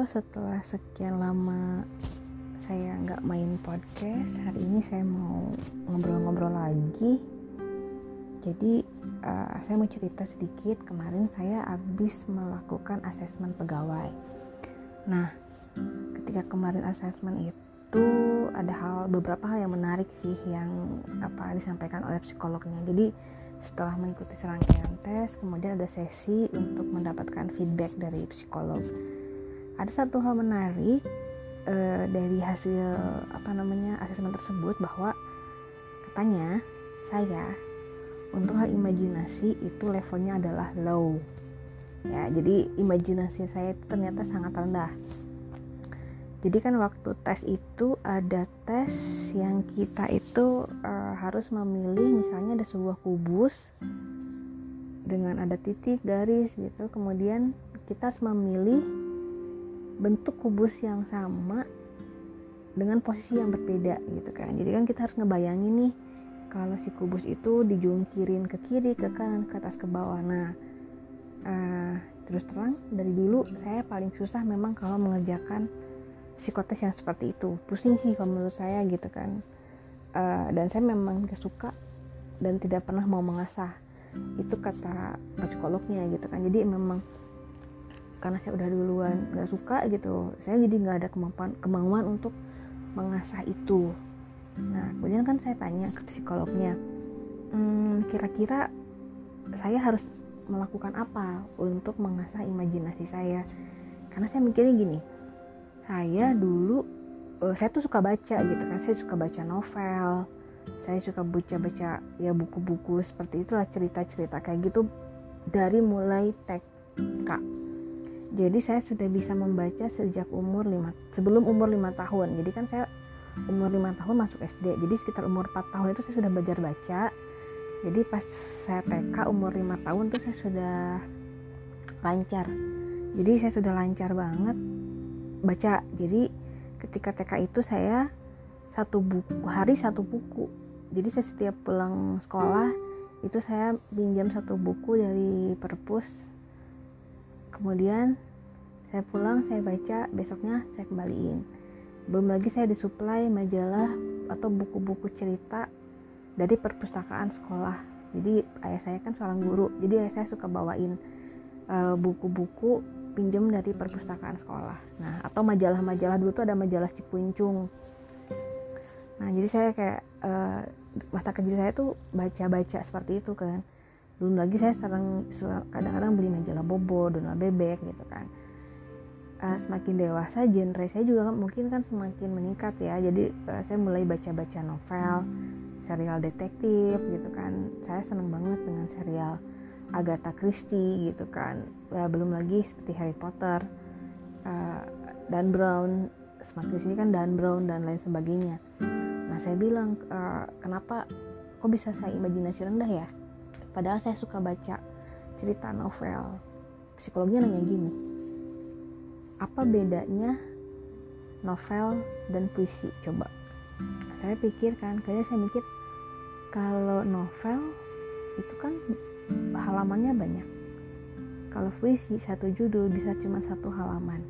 Setelah sekian lama saya nggak main podcast, hari ini saya mau ngobrol-ngobrol lagi. Jadi uh, saya mau cerita sedikit. Kemarin saya habis melakukan asesmen pegawai. Nah, ketika kemarin asesmen itu ada hal beberapa hal yang menarik sih yang apa disampaikan oleh psikolognya. Jadi setelah mengikuti serangkaian tes, kemudian ada sesi untuk mendapatkan feedback dari psikolog. Ada satu hal menarik uh, dari hasil apa namanya asesmen tersebut bahwa katanya saya untuk hal imajinasi itu levelnya adalah low. Ya, jadi imajinasi saya itu ternyata sangat rendah jadi kan waktu tes itu ada tes yang kita itu uh, harus memilih misalnya ada sebuah kubus dengan ada titik garis gitu kemudian kita harus memilih bentuk kubus yang sama dengan posisi yang berbeda gitu kan. Jadi kan kita harus ngebayangin nih kalau si kubus itu dijungkirin ke kiri ke kanan ke atas ke bawah. Nah uh, terus terang dari dulu saya paling susah memang kalau mengerjakan psikotes yang seperti itu. Pusing sih kalau menurut saya gitu kan. Uh, dan saya memang gak suka dan tidak pernah mau mengasah. Itu kata psikolognya gitu kan. Jadi memang karena saya udah duluan gak suka gitu saya jadi nggak ada kemampuan kemauan untuk mengasah itu. Nah kemudian kan saya tanya ke psikolognya hmm, kira-kira saya harus melakukan apa untuk mengasah imajinasi saya? Karena saya mikirnya gini saya dulu uh, saya tuh suka baca gitu kan saya suka baca novel saya suka baca-baca ya buku-buku seperti itulah cerita-cerita kayak gitu dari mulai TK jadi saya sudah bisa membaca sejak umur 5 sebelum umur 5 tahun. Jadi kan saya umur 5 tahun masuk SD jadi sekitar umur 4 tahun itu saya sudah belajar baca. Jadi pas saya TK umur 5 tahun tuh saya sudah lancar. Jadi saya sudah lancar banget baca. Jadi ketika TK itu saya satu buku hari satu buku. Jadi saya setiap pulang sekolah itu saya pinjam satu buku dari perpus. Kemudian saya pulang saya baca besoknya saya kembaliin. Belum lagi saya disuplai majalah atau buku-buku cerita dari perpustakaan sekolah. Jadi ayah saya kan seorang guru jadi ayah saya suka bawain eh, buku-buku uh, pinjam dari perpustakaan sekolah. Nah atau majalah-majalah dulu tuh ada majalah Cipuncung nah jadi saya kayak uh, masa kecil saya tuh baca-baca seperti itu kan. Belum lagi saya sering kadang-kadang beli majalah Bobo, Donald Bebek gitu kan uh, semakin dewasa genre saya juga mungkin kan semakin meningkat ya. Jadi uh, saya mulai baca-baca novel serial detektif gitu kan. Saya seneng banget dengan serial Agatha Christie gitu kan. Ya, belum lagi seperti Harry Potter uh, Dan Brown. Semakin sini kan Dan Brown dan lain sebagainya. Nah saya bilang uh, kenapa kok bisa saya imajinasi rendah ya? Padahal saya suka baca cerita novel. Psikolognya nanya gini apa bedanya novel dan puisi coba saya pikir kan kayaknya saya mikir kalau novel itu kan halamannya banyak. Kalau puisi satu judul bisa cuma satu halaman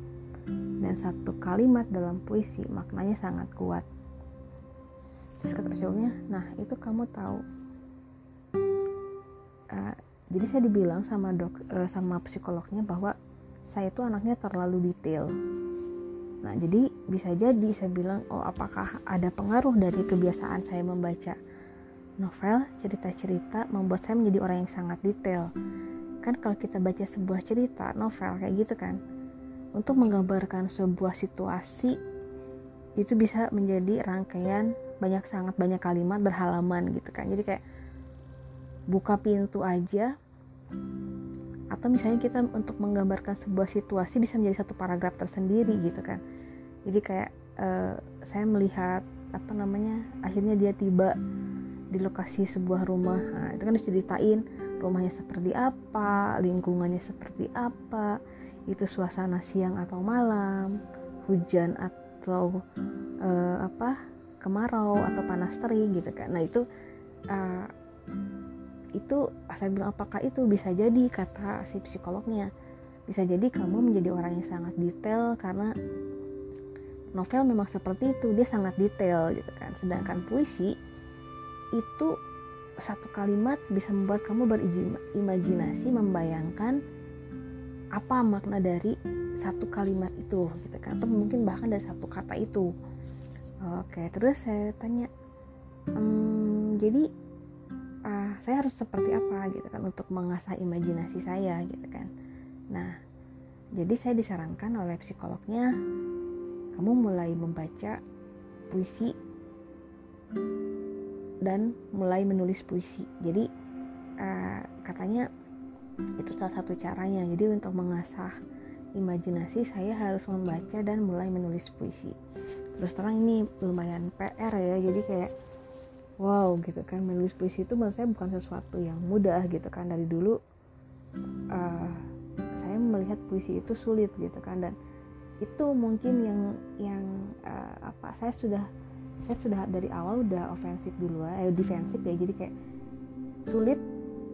dan satu kalimat dalam puisi maknanya sangat kuat. Terus kata psikolognya, nah itu kamu tahu. Uh, jadi saya dibilang sama dok, uh, sama psikolognya bahwa saya itu anaknya terlalu detail. Nah jadi bisa jadi saya bilang, oh apakah ada pengaruh dari kebiasaan saya membaca Novel, cerita-cerita membuat saya menjadi orang yang sangat detail. Kan kalau kita baca sebuah cerita, novel kayak gitu kan. Untuk menggambarkan sebuah situasi itu bisa menjadi rangkaian banyak sangat banyak kalimat berhalaman gitu kan. Jadi kayak buka pintu aja atau misalnya kita untuk menggambarkan sebuah situasi bisa menjadi satu paragraf tersendiri gitu kan. Jadi kayak uh, saya melihat apa namanya akhirnya dia tiba di lokasi sebuah rumah. Nah, itu kan diceritain rumahnya seperti apa lingkungannya seperti apa itu suasana siang atau malam hujan atau uh, apa kemarau atau panas terik gitu kan. Nah itu uh, itu saya bilang apakah itu? Bisa jadi kata si psikolognya. Bisa jadi kamu menjadi orang yang sangat detail karena novel memang seperti itu dia sangat detail gitu kan. Sedangkan puisi itu satu kalimat bisa membuat kamu berimajinasi membayangkan apa makna dari satu kalimat itu gitu kan. Atau mungkin bahkan dari satu kata itu. Oke terus saya tanya ehm, jadi uh, saya harus seperti apa gitu kan untuk mengasah imajinasi saya gitu kan nah jadi saya disarankan oleh psikolognya kamu mulai membaca puisi dan mulai menulis puisi. Jadi uh, katanya itu salah satu caranya. Jadi untuk mengasah imajinasi saya harus membaca dan mulai menulis puisi. Terus terang ini lumayan PR ya. Jadi kayak wow gitu kan. Menulis puisi itu menurut saya bukan sesuatu yang mudah gitu kan. Dari dulu uh, saya melihat puisi itu sulit gitu kan. Dan itu mungkin yang yang uh, apa saya sudah saya sudah dari awal udah ofensif dulu eh defensif ya. Jadi kayak sulit.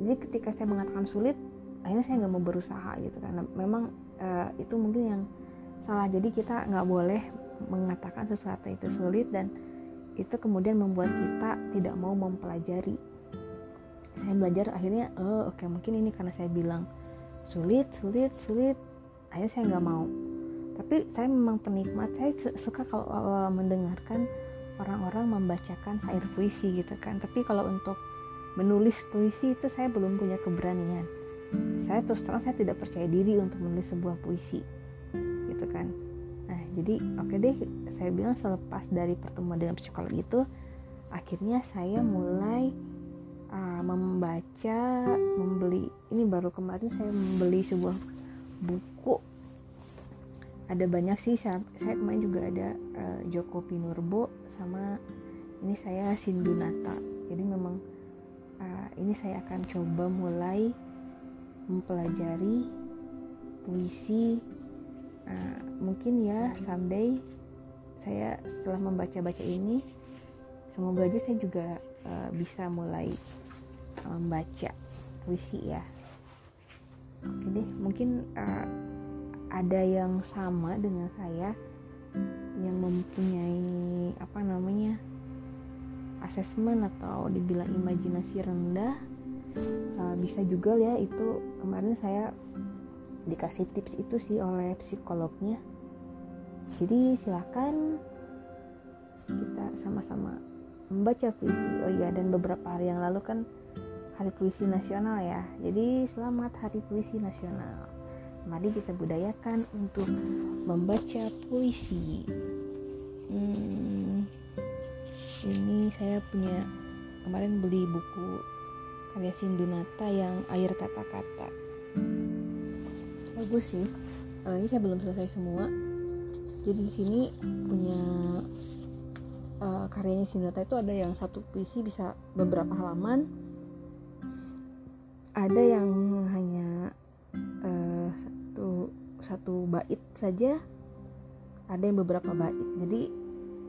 Jadi ketika saya mengatakan sulit akhirnya saya nggak mau berusaha gitu karena memang uh, itu mungkin yang salah. Jadi kita nggak boleh mengatakan sesuatu itu sulit dan itu kemudian membuat kita tidak mau mempelajari. Saya belajar akhirnya oh oke okay, mungkin ini karena saya bilang sulit sulit sulit. Akhirnya saya nggak mau. Tapi saya memang penikmat saya suka kalau mendengarkan orang-orang membacakan syair puisi gitu kan. Tapi kalau untuk menulis puisi itu saya belum punya keberanian. Saya terus terang saya tidak percaya diri untuk menulis sebuah puisi gitu kan. Nah jadi oke okay deh saya bilang selepas dari pertemuan dengan psikolog itu akhirnya saya mulai uh, membaca membeli ini baru kemarin saya membeli sebuah buku. Ada banyak sih saya, saya kemarin juga ada uh, Joko Pinurbo sama ini saya Sindunata jadi memang uh, ini saya akan coba mulai mempelajari puisi uh, mungkin ya someday saya setelah membaca-baca ini semoga aja saya juga uh, bisa mulai membaca puisi ya. Oke deh mungkin uh, ada yang sama dengan saya yang mempunyai apa namanya asesmen atau dibilang imajinasi rendah uh, bisa juga ya itu kemarin saya dikasih tips itu sih oleh psikolognya jadi silakan kita sama-sama membaca puisi. Oh iya dan beberapa hari yang lalu kan hari puisi nasional ya. Jadi selamat hari puisi nasional. Mari kita budayakan untuk membaca puisi. Hmm, ini saya punya kemarin beli buku karya Sindunata yang air kata-kata. Bagus sih. Uh, ini saya belum selesai semua jadi di sini punya uh, karyanya Sindunata itu ada yang satu puisi bisa beberapa halaman. Ada yang hanya uh, satu satu bait saja. Ada yang beberapa bait. Jadi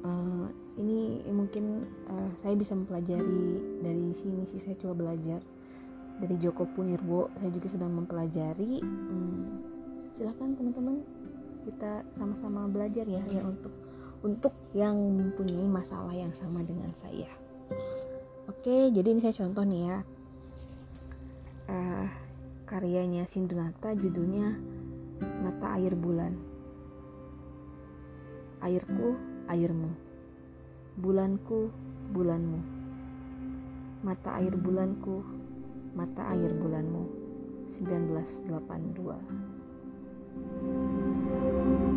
uh, ini mungkin uh, saya bisa mempelajari dari sini sih. Saya coba belajar dari Joko Punirbo saya juga sedang mempelajari. Hmm, silahkan teman-teman kita sama-sama belajar ya ya untuk untuk yang mempunyai masalah yang sama dengan saya oke jadi ini saya contoh nih ya uh, karyanya Sindunata judulnya mata air bulan. Airku, airmu. Bulanku, bulanmu. Mata air bulanku, mata air bulanmu. 1982 thank you